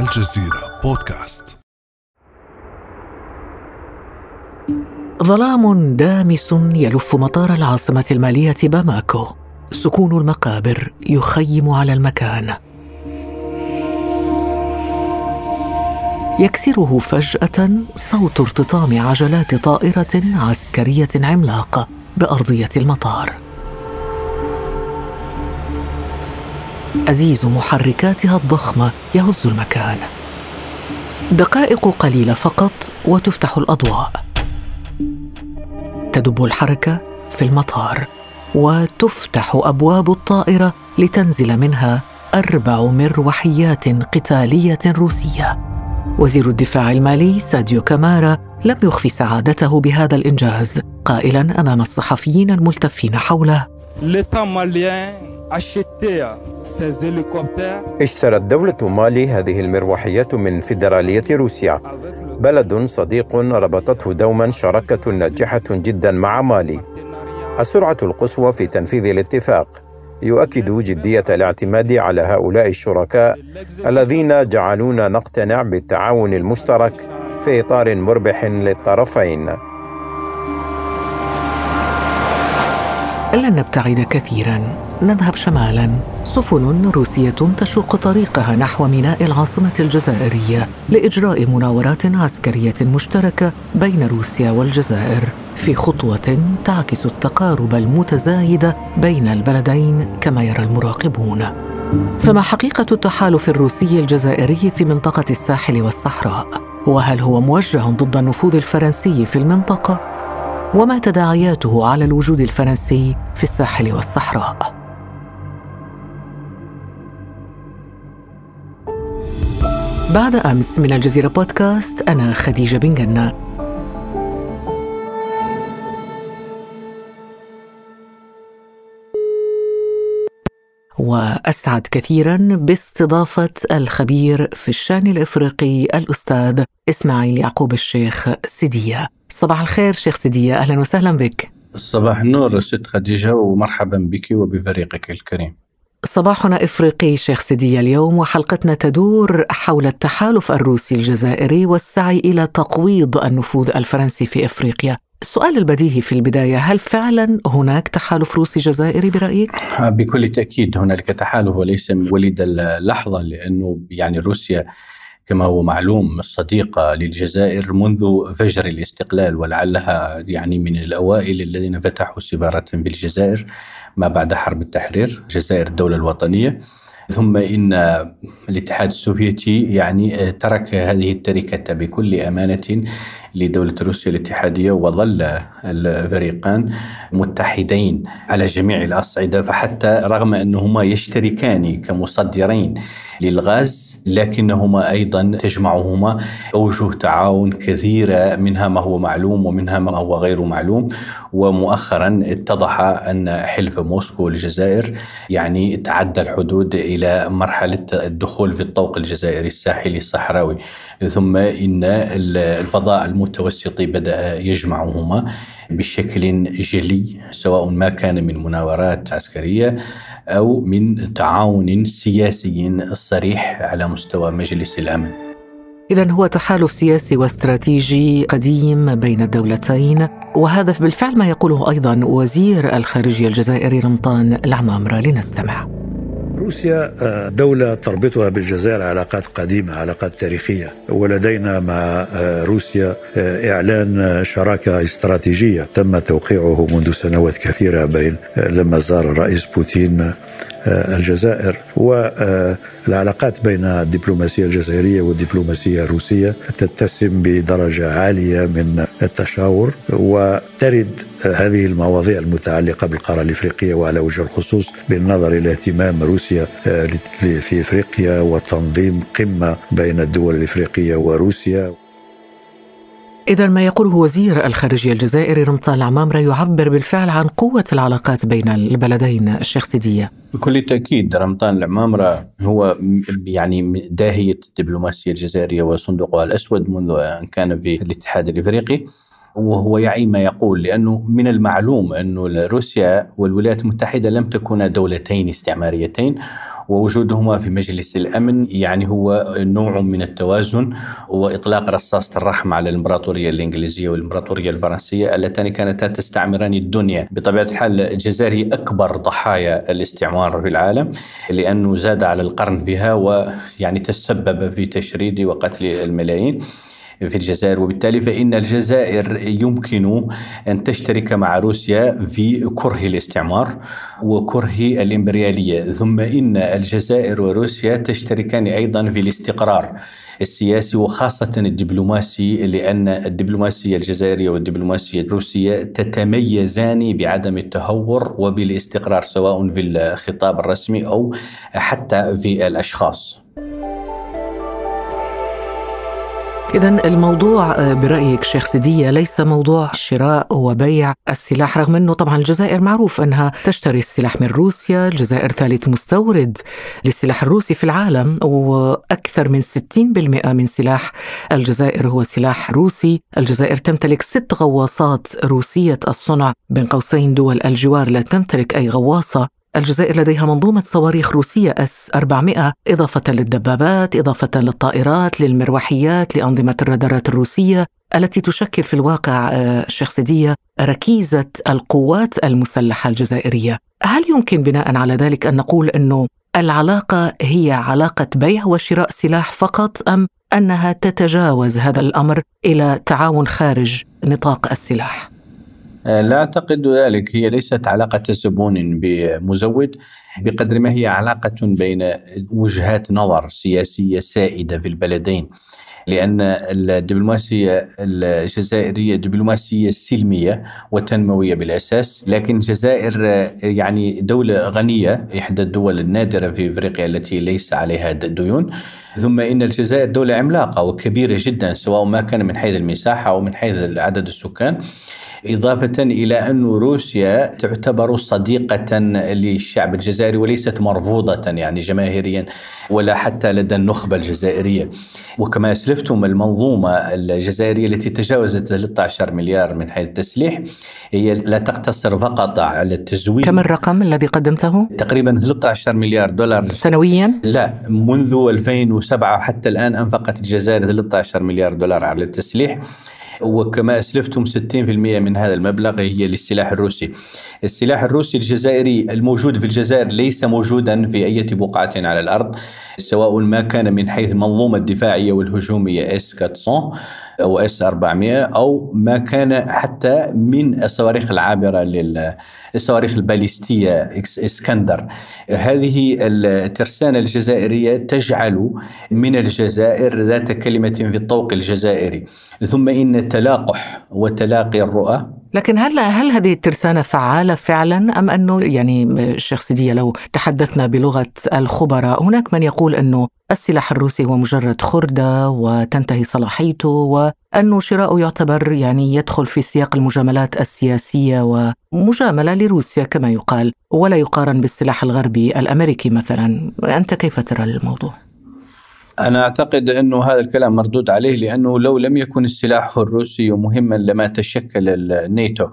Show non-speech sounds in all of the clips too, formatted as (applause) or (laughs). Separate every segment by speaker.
Speaker 1: الجزيرة بودكاست.
Speaker 2: ظلام دامس يلف مطار العاصمة المالية باماكو. سكون المقابر يخيم على المكان. يكسره فجأة صوت ارتطام عجلات طائرة عسكرية عملاقة بأرضية المطار. أزيز محركاتها الضخمة يهز المكان. دقائق قليلة فقط وتفتح الأضواء. تدب الحركة في المطار وتفتح أبواب الطائرة لتنزل منها أربع مروحيات قتالية روسية. وزير الدفاع المالي ساديو كامارا لم يخفي سعادته بهذا الإنجاز قائلا أمام الصحفيين الملتفين حوله
Speaker 3: اشترت دولة مالي هذه المروحيات من فيدرالية روسيا. بلد صديق ربطته دوما شراكة ناجحة جدا مع مالي. السرعة القصوى في تنفيذ الاتفاق يؤكد جدية الاعتماد على هؤلاء الشركاء الذين جعلونا نقتنع بالتعاون المشترك في إطار مربح للطرفين.
Speaker 2: لن نبتعد كثيرا. نذهب شمالا. سفن روسية تشق طريقها نحو ميناء العاصمة الجزائرية لإجراء مناورات عسكرية مشتركة بين روسيا والجزائر في خطوة تعكس التقارب المتزايد بين البلدين كما يرى المراقبون. فما حقيقة التحالف الروسي الجزائري في منطقة الساحل والصحراء؟ وهل هو موجه ضد النفوذ الفرنسي في المنطقة؟ وما تداعياته على الوجود الفرنسي في الساحل والصحراء. بعد أمس من الجزيرة بودكاست أنا خديجة بن جنه وأسعد كثيرا باستضافة الخبير في الشأن الإفريقي الأستاذ إسماعيل يعقوب الشيخ سديه. صباح الخير شيخ سديه أهلا وسهلا بك.
Speaker 4: صباح النور ست خديجة ومرحبا بك وبفريقك الكريم.
Speaker 2: صباحنا إفريقي شيخ سديه اليوم وحلقتنا تدور حول التحالف الروسي الجزائري والسعي إلى تقويض النفوذ الفرنسي في إفريقيا. السؤال البديهي في البداية هل فعلا هناك تحالف روسي جزائري برأيك؟
Speaker 4: بكل تأكيد هنالك تحالف وليس من وليد اللحظة لأنه يعني روسيا كما هو معلوم صديقة للجزائر منذ فجر الاستقلال ولعلها يعني من الأوائل الذين فتحوا سفارة بالجزائر ما بعد حرب التحرير الجزائر الدولة الوطنية ثم إن الاتحاد السوفيتي يعني ترك هذه التركة بكل أمانة لدولة روسيا الاتحادية وظل الفريقان متحدين على جميع الأصعدة فحتى رغم أنهما يشتركان كمصدرين للغاز لكنهما أيضا تجمعهما أوجه تعاون كثيره منها ما هو معلوم ومنها ما هو غير معلوم. ومؤخرا اتضح أن حلف موسكو للجزائر يعني تعدى الحدود إلى مرحلة الدخول في الطوق الجزائري الساحلي الصحراوي. ثم إن الفضاء المتوسطي بدأ يجمعهما. بشكل جلي سواء ما كان من مناورات عسكرية أو من تعاون سياسي صريح على مستوى مجلس الأمن.
Speaker 2: اذا هو تحالف سياسي واستراتيجي قديم بين الدولتين وهذا بالفعل ما يقوله أيضا وزير الخارجية الجزائري رمضان العمامرة لنستمع.
Speaker 5: روسيا آه، دولة تربطها بالجزائر علاقات قديمة علاقات تاريخية. ولدينا مع آه، روسيا آه، إعلان شراكة استراتيجية. تم توقيعه منذ سنوات كثيرة بين لما زار الرئيس بوتين الجزائر والعلاقات بين الدبلوماسية الجزائرية والدبلوماسية الروسية تتسم بدرجة عالية من التشاور وترد هذه المواضيع المتعلقة بالقارة الإفريقية وعلى وجه الخصوص بالنظر إلى اهتمام روسيا في إفريقيا وتنظيم قمة بين الدول الإفريقية وروسيا.
Speaker 2: إذا ما يقوله وزير الخارجية الجزائري رمضان العمامرة يعبر بالفعل عن قوة العلاقات بين البلدين الشيخ سيدية
Speaker 4: بكل تأكيد رمضان العمامرة هو يعني داهية الدبلوماسية الجزائرية وصندوقها الأسود منذ أن كان في الاتحاد الإفريقي. وهو يعي ما يقول لأنه من المعلوم أنه روسيا والولايات المتحدة لم تكونا دولتين استعماريتين ووجودهما في مجلس الأمن يعني هو نوع من التوازن وإطلاق رصاصة الرحم على الإمبراطورية الإنجليزية والإمبراطورية الفرنسية اللتان كانتا تستعمران الدنيا بطبيعة الحال الجزائر أكبر ضحايا الاستعمار في العالم لأنه زاد على القرن بها ويعني تسبب في تشريد وقتل الملايين. في الجزائر. وبالتالي فإن الجزائر يمكن أن تشترك مع روسيا في كره الاستعمار وكره الإمبريالية. ثم إن الجزائر وروسيا تشتركان أيضا في الاستقرار السياسي وخاصة الدبلوماسي لأن الدبلوماسية الجزائرية والدبلوماسية الروسية تتميزان بعدم التهور وبالاستقرار سواء في الخطاب الرسمي أو حتى في الأشخاص.
Speaker 2: إذا الموضوع آه، برأيك شيخ سدية ليس موضوع شراء وبيع السلاح رغم أنه طبعا الجزائر معروف أنها تشتري السلاح من روسيا الجزائر ثالث مستورد للسلاح الروسي في العالم وأكثر من 60% من سلاح الجزائر هو سلاح روسي. الجزائر تمتلك ست غواصات روسية الصنع بين قوسين دول الجوار لا تمتلك أي غواصة. الجزائر لديها منظومة صواريخ روسية اس 400 إضافة للدبابات، إضافة للطائرات، للمروحيات، لأنظمة الرادارات الروسية التي تشكل في الواقع آه، شيخ سدية ركيزة القوات المسلحة الجزائرية. هل يمكن بناء على ذلك أن نقول أنه العلاقة هي علاقة بيع وشراء سلاح فقط أم أنها تتجاوز هذا الأمر إلى تعاون خارج نطاق السلاح؟
Speaker 4: آه، لا أعتقد ذلك. هي ليست علاقة زبون بمزود بقدر ما هي علاقة بين وجهات نظر سياسية سائدة في البلدين لأن الدبلوماسية الجزائرية دبلوماسية سلمية وتنموية بالأساس لكن الجزائر يعني دولة غنية إحدى الدول النادرة في إفريقيا التي ليس عليها ديون. ثم إن الجزائر دولة عملاقة وكبيرة جدا سواء ما كان من حيث المساحة أو من حيث عدد السكان. إضافة إلى أن روسيا تعتبر صديقة للشعب الجزائري وليست مرفوضة يعني جماهيريا ولا حتى لدى النخبة الجزائرية وكما أسلفتم المنظومة الجزائرية التي تجاوزت 13 مليار من حيث التسليح هي لا تقتصر فقط على التزويد
Speaker 2: كم الرقم الذي قدمته؟
Speaker 4: تقريبا 13 مليار دولار
Speaker 2: سنويا؟
Speaker 4: لا منذ 2007 حتى الآن أنفقت الجزائر 13 مليار دولار على التسليح وكما أسلفتم 60% من هذا المبلغ هي للسلاح الروسي. السلاح الروسي الجزائري الموجود في الجزائر ليس موجودا في أي بقعة على الأرض سواء ما كان من حيث المنظومة الدفاعية والهجومية S-400 أو اس 400 أو ما كان حتى من الصواريخ العابرة للصواريخ الباليستية إسكندر. هذه الترسانة الجزائرية تجعل من الجزائر ذات كلمة في الطوق الجزائري. ثم إن تلاقح وتلاقي الرؤى
Speaker 2: لكن هل هل هذه الترسانة فعالة فعلا أم أنه يعني الشيخ سيدية لو تحدثنا بلغة الخبراء هناك من يقول أنه السلاح الروسي هو مجرد خردة وتنتهي صلاحيته وأنه شراؤه يعتبر يعني يدخل في سياق المجاملات السياسية ومجاملة لروسيا كما يقال ولا يقارن بالسلاح الغربي الأمريكي مثلا أنت كيف ترى الموضوع؟
Speaker 4: أنا أعتقد أنه هذا الكلام مردود عليه لأنه لو لم يكن السلاح الروسي مهما لما تشكل الناتو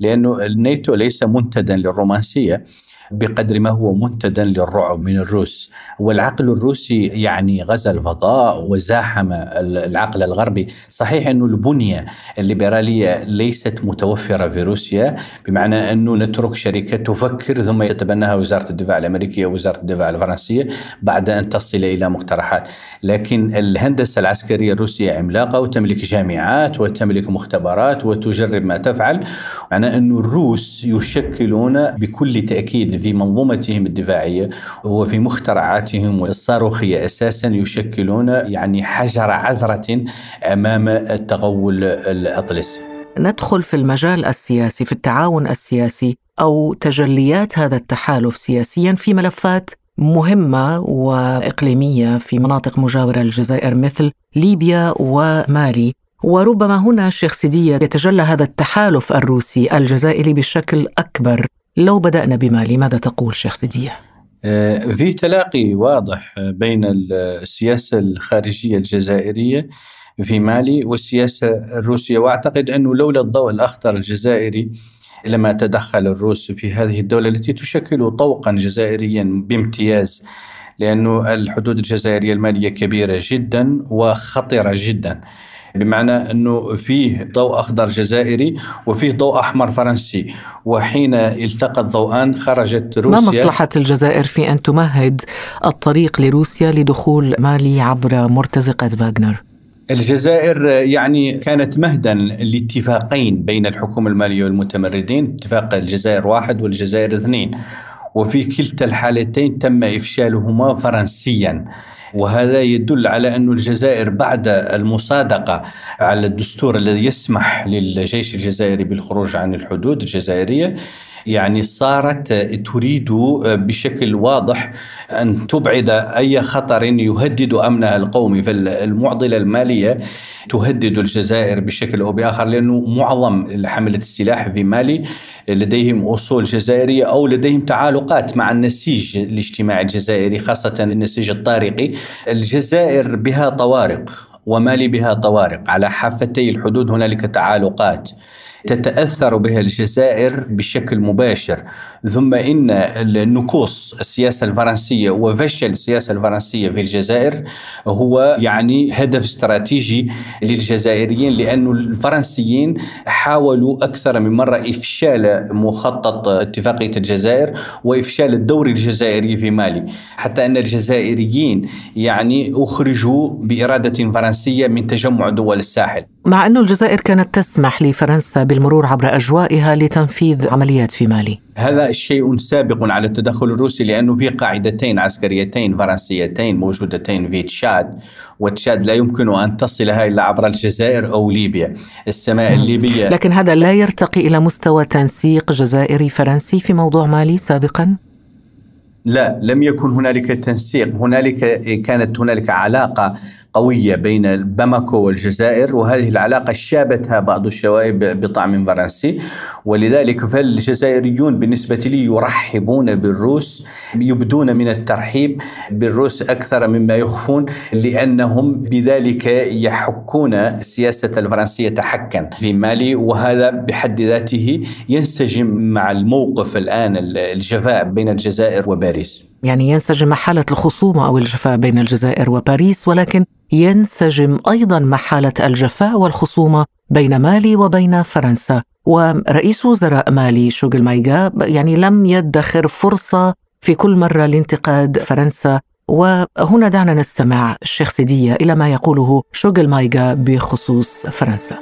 Speaker 4: لأنه الناتو ليس منتدا للرومانسية. بقدر ما هو منتدى للرعب من الروس. والعقل الروسي يعني غزا الفضاء وزاحم العقل الغربي. صحيح أنه البنية الليبرالية ليست متوفرة في روسيا بمعنى أنه نترك شركة تفكر ثم يتبناها وزارة الدفاع الأمريكية ووزارة الدفاع الفرنسية بعد أن تصل إلى مقترحات. لكن الهندسة العسكرية الروسية عملاقة وتملك جامعات وتملك مختبرات وتجرب ما تفعل. معنى أن الروس يشكلون بكل تأكيد في منظومتهم الدفاعية وفي مخترعاتهم الصاروخية أساسا يشكلون يعني حجر عذرة أمام التغول الأطلسي.
Speaker 2: ندخل في المجال السياسي في التعاون السياسي أو تجليات هذا التحالف سياسيا في ملفات مهمة وإقليمية في مناطق مجاورة للجزائر مثل ليبيا ومالي. وربما هنا شيخ سيدية يتجلى هذا التحالف الروسي الجزائري بشكل أكبر. لو بدأنا بمالي ماذا تقول شيخ سيدية؟
Speaker 4: آه، في تلاقي واضح بين السياسة الخارجية الجزائرية في مالي والسياسة الروسية وأعتقد أنه لولا الضوء الأخضر الجزائري لما تدخل الروس في هذه الدولة التي تشكل طوقا جزائريا بامتياز لأنه الحدود الجزائرية المالية كبيرة جدا وخطرة جدا بمعنى أنه فيه ضوء أخضر جزائري وفيه ضوء أحمر فرنسي. وحين التقى الضوءان خرجت روسيا.
Speaker 2: ما مصلحة الجزائر في أن تمهد الطريق لروسيا لدخول مالي عبر مرتزقة فاغنر؟
Speaker 4: الجزائر يعني كانت مهدا لاتفاقين بين الحكومة المالية والمتمردين اتفاق الجزائر واحد والجزائر اثنين. وفي كلتا الحالتين تم إفشالهما فرنسيا. وهذا يدل على أن الجزائر بعد المصادقة على الدستور الذي يسمح للجيش الجزائري بالخروج عن الحدود الجزائرية يعني صارت تريد بشكل واضح أن تبعد أي خطر يهدد امنها القومي فالمعضله المالية. تهدد الجزائر بشكل أو بآخر لأنه معظم حملة السلاح في مالي لديهم أصول جزائرية أو لديهم تعالقات مع النسيج الاجتماعي الجزائري خاصة النسيج الطارقي. الجزائر بها طوارق ومالي بها طوارق. على حافتي الحدود هنالك تعالقات تتأثر بها الجزائر بشكل مباشر. ثم إن النكوص السياسة الفرنسية وفشل السياسة الفرنسية في الجزائر هو يعني هدف استراتيجي للجزائريين لأن الفرنسيين حاولوا أكثر من مرة إفشال مخطط اتفاقية الجزائر وإفشال الدور الجزائري في مالي. حتى أن الجزائريين يعني أخرجوا بإرادة فرنسية من تجمع دول الساحل.
Speaker 2: مع أن الجزائر كانت تسمح لفرنسا بالمرور عبر أجوائها لتنفيذ عمليات في مالي.
Speaker 4: هذا شيء سابق على التدخل الروسي لأنه في قاعدتين عسكريتين فرنسيتين موجودتين في تشاد وتشاد لا يمكن أن تصلها إلا عبر الجزائر أو ليبيا. السماء الليبية
Speaker 2: لكن هذا لا يرتقي إلى مستوى تنسيق جزائري فرنسي في موضوع مالي سابقا؟
Speaker 4: لا لم يكن هنالك تنسيق. هنالك كانت هنالك علاقة قوية بين باماكو والجزائر وهذه العلاقة شابتها بعض الشوائب بطعم فرنسي. ولذلك فالجزائريون بالنسبة لي يرحبون بالروس يبدون من الترحيب بالروس أكثر مما يخفون لأنهم بذلك يحكون السياسة الفرنسية حكا في مالي وهذا بحد ذاته ينسجم مع الموقف الآن الجفاء بين الجزائر وباريس.
Speaker 2: يعني ينسجم حالة الخصومة أو الجفاء بين الجزائر وباريس ولكن ينسجم أيضا مع حالة الجفاء والخصومة بين مالي وبين فرنسا. ورئيس وزراء مالي شوغل مايغا يعني لم يدخر فرصة في كل مرة لانتقاد فرنسا. وهنا دعنا نستمع الشيخ سيدية إلى ما يقوله شوغل مايغا بخصوص فرنسا.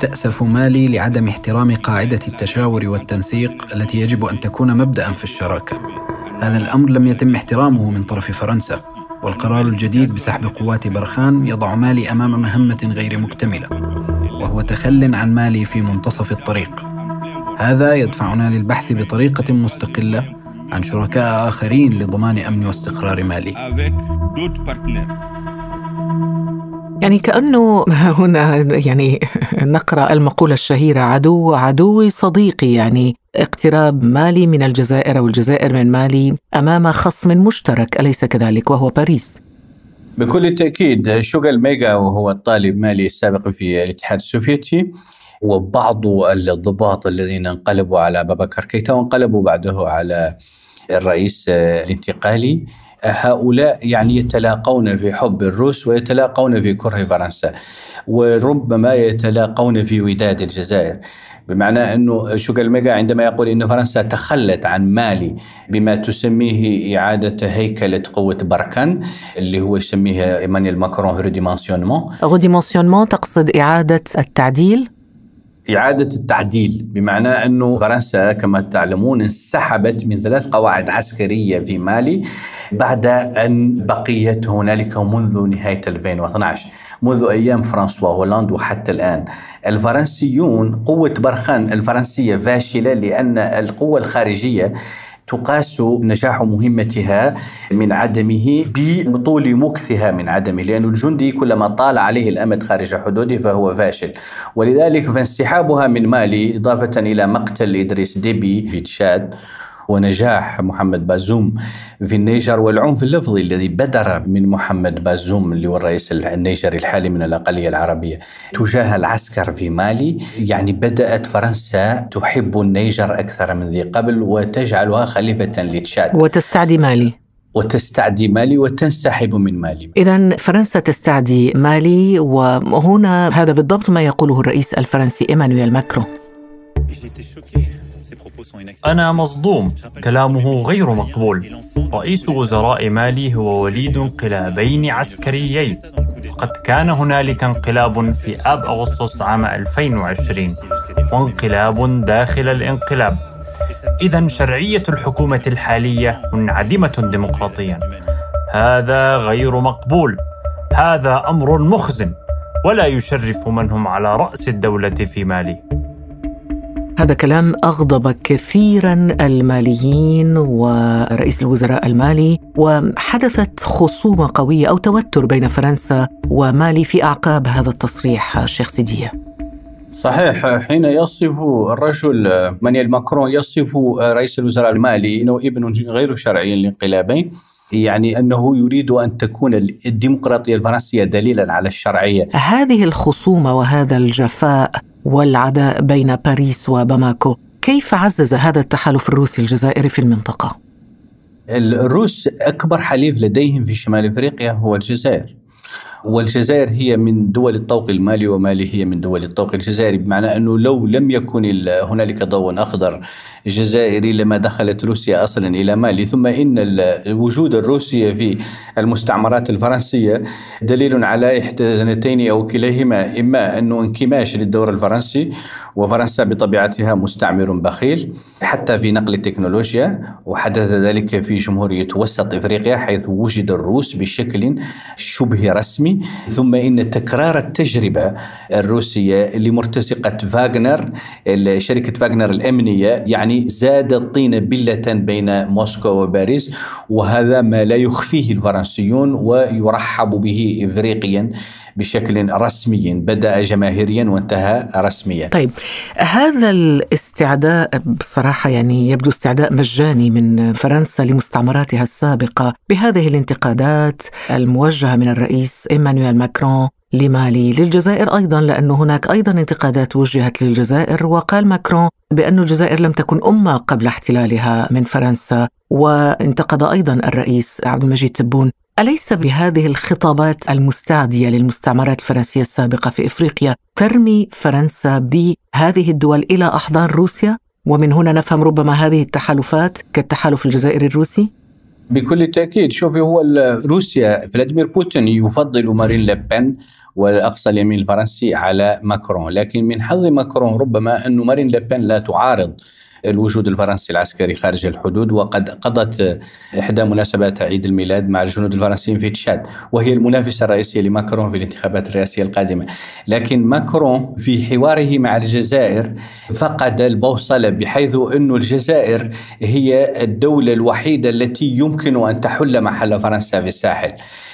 Speaker 6: تأسف مالي لعدم احترام قاعدة التشاور والتنسيق التي يجب أن تكون مبدأ في الشراكة. هذا الأمر لم يتم احترامه من طرف فرنسا، والقرار الجديد بسحب قوات برخان يضع مالي أمام مهمة غير مكتملة، وهو تخل عن مالي في منتصف الطريق. هذا يدفعنا للبحث بطريقة مستقلة عن شركاء آخرين لضمان أمن واستقرار مالي.
Speaker 2: يعني كأنه هنا يعني (laughs) نقرأ المقولة الشهيرة عدو عدوي صديقي يعني اقتراب مالي من الجزائر أو الجزائر من مالي أمام خصم مشترك أليس كذلك؟ وهو باريس.
Speaker 4: بكل تأكيد شوغل ميغا وهو الطالب مالي السابق في الاتحاد السوفيتي وبعض الضباط الذين انقلبوا على بابكر كيتا وانقلبوا بعده على الرئيس الانتقالي. هؤلاء يعني يتلاقون في حب الروس ويتلاقون في كره فرنسا وربما يتلاقون في وداد الجزائر. بمعنى أنه شوغل ميغا عندما يقول ان فرنسا تخلت عن مالي بما تسميه إعادة هيكلة قوة برخان اللي هو يسميه ايمانويل ماكرون redimensionnement
Speaker 2: redimensionnement تقصد إعادة التعديل؟
Speaker 4: إعادة التعديل بمعنى أنه فرنسا كما تعلمون انسحبت من ثلاث قواعد عسكرية في مالي بعد أن بقيت هنالك منذ نهاية 2012 منذ أيام فرانسوا هولاند وحتى الآن. الفرنسيون قوة برخان الفرنسية فاشلة لأن القوة الخارجية تقاس نجاح مهمتها من عدمه بطول مكثها من عدمه لأن الجندي كلما طال عليه الأمد خارج حدوده فهو فاشل. ولذلك فانسحابها من مالي إضافة إلى مقتل إدريس ديبي في تشاد. ونجاح محمد بازوم في النيجر والعنف اللفظي الذي بدر من محمد بازوم اللي هو الرئيس النيجري الحالي من الأقلية العربية. تجاه العسكر في مالي يعني بدأت فرنسا تحب النيجر أكثر من ذي قبل وتجعلها خليفة لتشاد.
Speaker 2: وتستعدي مالي.
Speaker 4: وتستعدي مالي وتنسحب من مالي.
Speaker 2: إذا فرنسا تستعدي مالي وهنا هذا بالضبط ما يقوله الرئيس الفرنسي إيمانويل ماكرون.
Speaker 7: أنا مصدوم. كلامه غير مقبول. رئيس وزراء مالي هو وليد انقلابين عسكريين. فقد كان هنالك انقلاب في آب أغسطس عام 2020 وانقلاب داخل الانقلاب. إذا شرعية الحكومة الحالية منعدمة ديمقراطيا. هذا غير مقبول. هذا أمر مخزن. ولا يشرف من هم على رأس الدولة في مالي
Speaker 2: هذا كلام أغضب كثيرا الماليين ورئيس الوزراء المالي وحدثت خصومة قوية أو توتر بين فرنسا ومالي في أعقاب هذا التصريح شيخ سيدية
Speaker 4: صحيح حين يصف الرجل مانيال ماكرون يصف رئيس الوزراء المالي إنه ابن غير شرعي للانقلابين يعني أنه يريد أن تكون الديمقراطية الفرنسية دليلا على الشرعية.
Speaker 2: هذه الخصومة وهذا الجفاء والعداء بين باريس وباماكو، كيف عزز هذا التحالف الروسي الجزائري في المنطقة؟
Speaker 4: الروس أكبر حليف لديهم في شمال إفريقيا هو الجزائر. والجزائر هي من دول الطوق المالي ومالي هي من دول الطوق الجزائري بمعنى أنه لو لم يكن هنالك ضوء أخضر جزائري لما دخلت روسيا أصلا إلى مالي ثم إن الوجود الروسي في المستعمرات الفرنسية دليل على اثنتين أو كليهما إما انه انكماش للدور الفرنسي وفرنسا بطبيعتها مستعمر بخيل حتى في نقل التكنولوجيا وحدث ذلك في جمهورية وسط إفريقيا حيث وجد الروس بشكل شبه رسمي. ثم إن تكرار التجربة الروسية لمرتزقة فاغنر شركة فاغنر يعني يعني زاد الطين بلة بين موسكو وباريس وهذا ما لا يخفيه الفرنسيون ويرحب به إفريقيا. بشكل رسمي بدأ جماهيريا وانتهى رسميا.
Speaker 2: طيب هذا الاستعداء بصراحة يعني يبدو استعداء مجاني من فرنسا لمستعمراتها السابقة. بهذه الانتقادات الموجهة من الرئيس إيمانويل ماكرون لمالي للجزائر أيضا لأن هناك أيضا انتقادات وجهت للجزائر وقال ماكرون بأن الجزائر لم تكن أمة قبل احتلالها من فرنسا. وانتقد أيضا الرئيس عبد المجيد تبون أليس بهذه الخطابات المستعدية للمستعمرات الفرنسية السابقة في إفريقيا ترمي فرنسا بهذه الدول إلى أحضان روسيا؟ ومن هنا نفهم ربما هذه التحالفات كالتحالف الجزائري الروسي؟
Speaker 4: بكل تأكيد شوفي هو روسيا فلاديمير بوتين يفضل مارين لبن والأقصى اليمين الفرنسي على ماكرون لكن من حظ ماكرون ربما أن مارين لبن لا تعارض الوجود الفرنسي العسكري خارج الحدود وقد قضت إحدى مناسبات عيد الميلاد مع الجنود الفرنسيين في تشاد وهي المنافسة الرئيسية لماكرون في الانتخابات الرئاسية القادمة. لكن ماكرون في حواره مع الجزائر فقد البوصلة بحيث أن الجزائر هي الدولة الوحيدة التي يمكن أن تحل محل فرنسا في الساحل.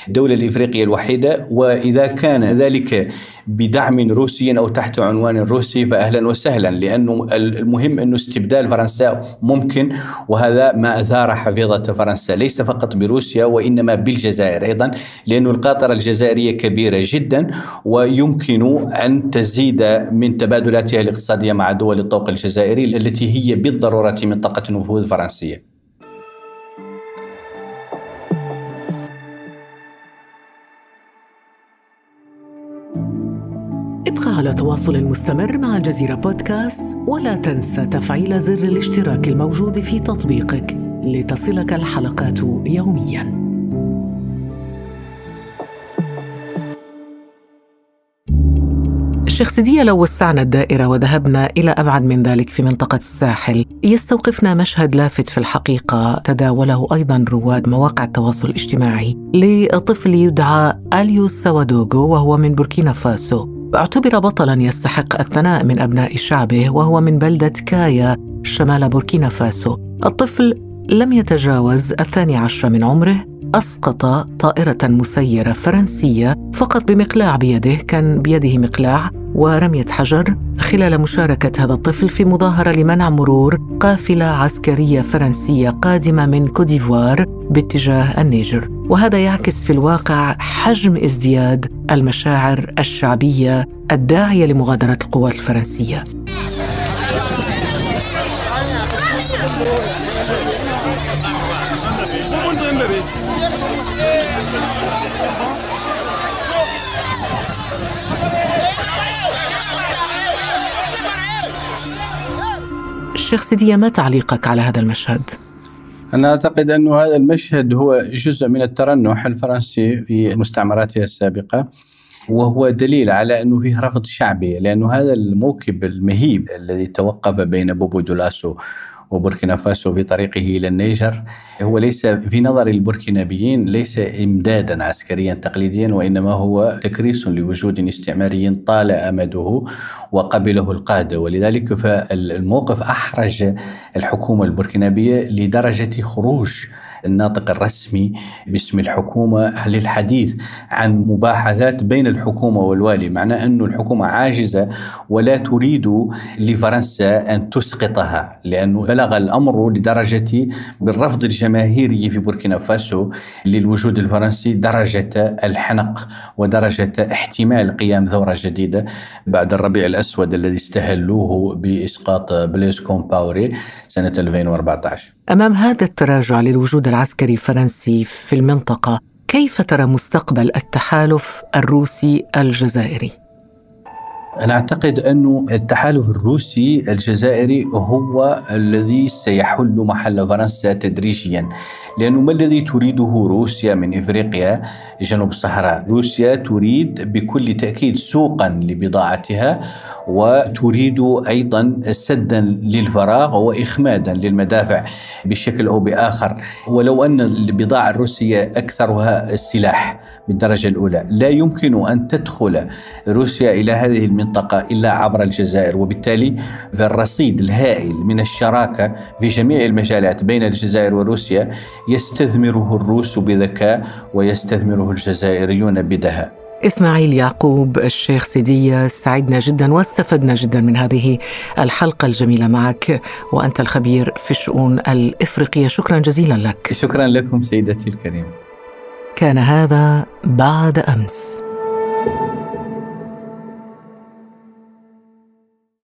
Speaker 4: الدولة الإفريقية الوحيدة وإذا كان ذلك بدعم روسي أو تحت عنوان روسي فأهلا وسهلا لأنه المهم أنه استبدال فرنسا ممكن وهذا ما أثار حفيظة فرنسا. ليس فقط بروسيا وإنما بالجزائر أيضا لأن القاطرة الجزائرية كبيرة جدا ويمكن أن تزيد من تبادلاتها الاقتصادية مع دول الطوق الجزائري التي هي بالضرورة منطقة نفوذ فرنسية
Speaker 2: على تواصل مستمر مع الجزيرة بودكاست ولا تنسى تفعيل زر الاشتراك الموجود في تطبيقك لتصلك الحلقات يومياً. الشيخ سيدية لو وسعنا الدائرة وذهبنا إلى أبعد من ذلك في منطقة الساحل يستوقفنا مشهد لافت في الحقيقة تداوله أيضا رواد مواقع التواصل الاجتماعي لطفل يدعى أليو سوادوغو وهو من بوركينا فاسو اعتبر بطلا يستحق الثناء من أبناء شعبه وهو من بلدة كايا شمال بوركينا فاسو. الطفل لم يتجاوز الثاني عشر من عمره أسقط طائرة مسيرة فرنسية فقط بمقلاع بيده كان بيده مقلاع ورمية حجر خلال مشاركة هذا الطفل في مظاهرة لمنع مرور قافلة عسكرية فرنسية قادمة من كوديفوار باتجاه النيجر. وهذا يعكس في الواقع حجم ازدياد المشاعر الشعبية الداعية لمغادرة القوات الفرنسية. الشيخ سيدية ما تعليقك على هذا المشهد؟
Speaker 4: أنا أعتقد أن هذا المشهد هو جزء من الترنح الفرنسي في مستعمراته السابقة وهو دليل على أنه فيه رفض شعبي لأنه هذا الموكب المهيب الذي توقف بين بوبو دولاسو وبوركينا فاسو في طريقه إلى النيجر هو ليس في نظر البوركينابيين ليس إمدادا عسكريا تقليديا وإنما هو تكريس لوجود استعماري طال أمده وقبله القادة. ولذلك فالموقف أحرج الحكومة البوركينابيه لدرجة خروج الناطق الرسمي باسم الحكومة للحديث عن مباحثات بين الحكومة والوالي معناه أن الحكومة عاجزة ولا تريد لفرنسا أن تسقطها لأنه بلغ الأمر لدرجة بالرفض الجماهيري في بوركينا فاسو للوجود الفرنسي درجة الحنق ودرجة احتمال قيام ثورة جديدة بعد الربيع الأسود الذي استهلوه بإسقاط بليز كومباوري سنة 2014
Speaker 2: أمام هذا التراجع للوجود العسكري الفرنسي في المنطقة كيف ترى مستقبل التحالف الروسي الجزائري؟
Speaker 4: أنا أعتقد أن التحالف الروسي الجزائري هو الذي سيحل محل فرنسا تدريجيا. لأنه ما الذي تريده روسيا من إفريقيا؟ جنوب الصحراء. روسيا تريد بكل تأكيد سوقا لبضاعتها وتريد أيضا سدا للفراغ وإخمادا للمدافع بشكل أو بآخر. ولو أن البضاعة الروسية أكثرها السلاح بالدرجة الأولى لا يمكن أن تدخل روسيا إلى هذه المنطقة إلا عبر الجزائر وبالتالي فالرصيد الهائل من الشراكة في جميع المجالات بين الجزائر وروسيا يستثمره الروس بذكاء ويستثمره الجزائريون بدهاء.
Speaker 2: إسماعيل يعقوب الشيخ سيدية سعدنا جدا واستفدنا جدا من هذه الحلقة الجميلة معك وأنت الخبير في الشؤون الإفريقية. شكرا جزيلا لك.
Speaker 4: شكرا لكم سيدتي الكريمة.
Speaker 2: كان هذا بعد أمس.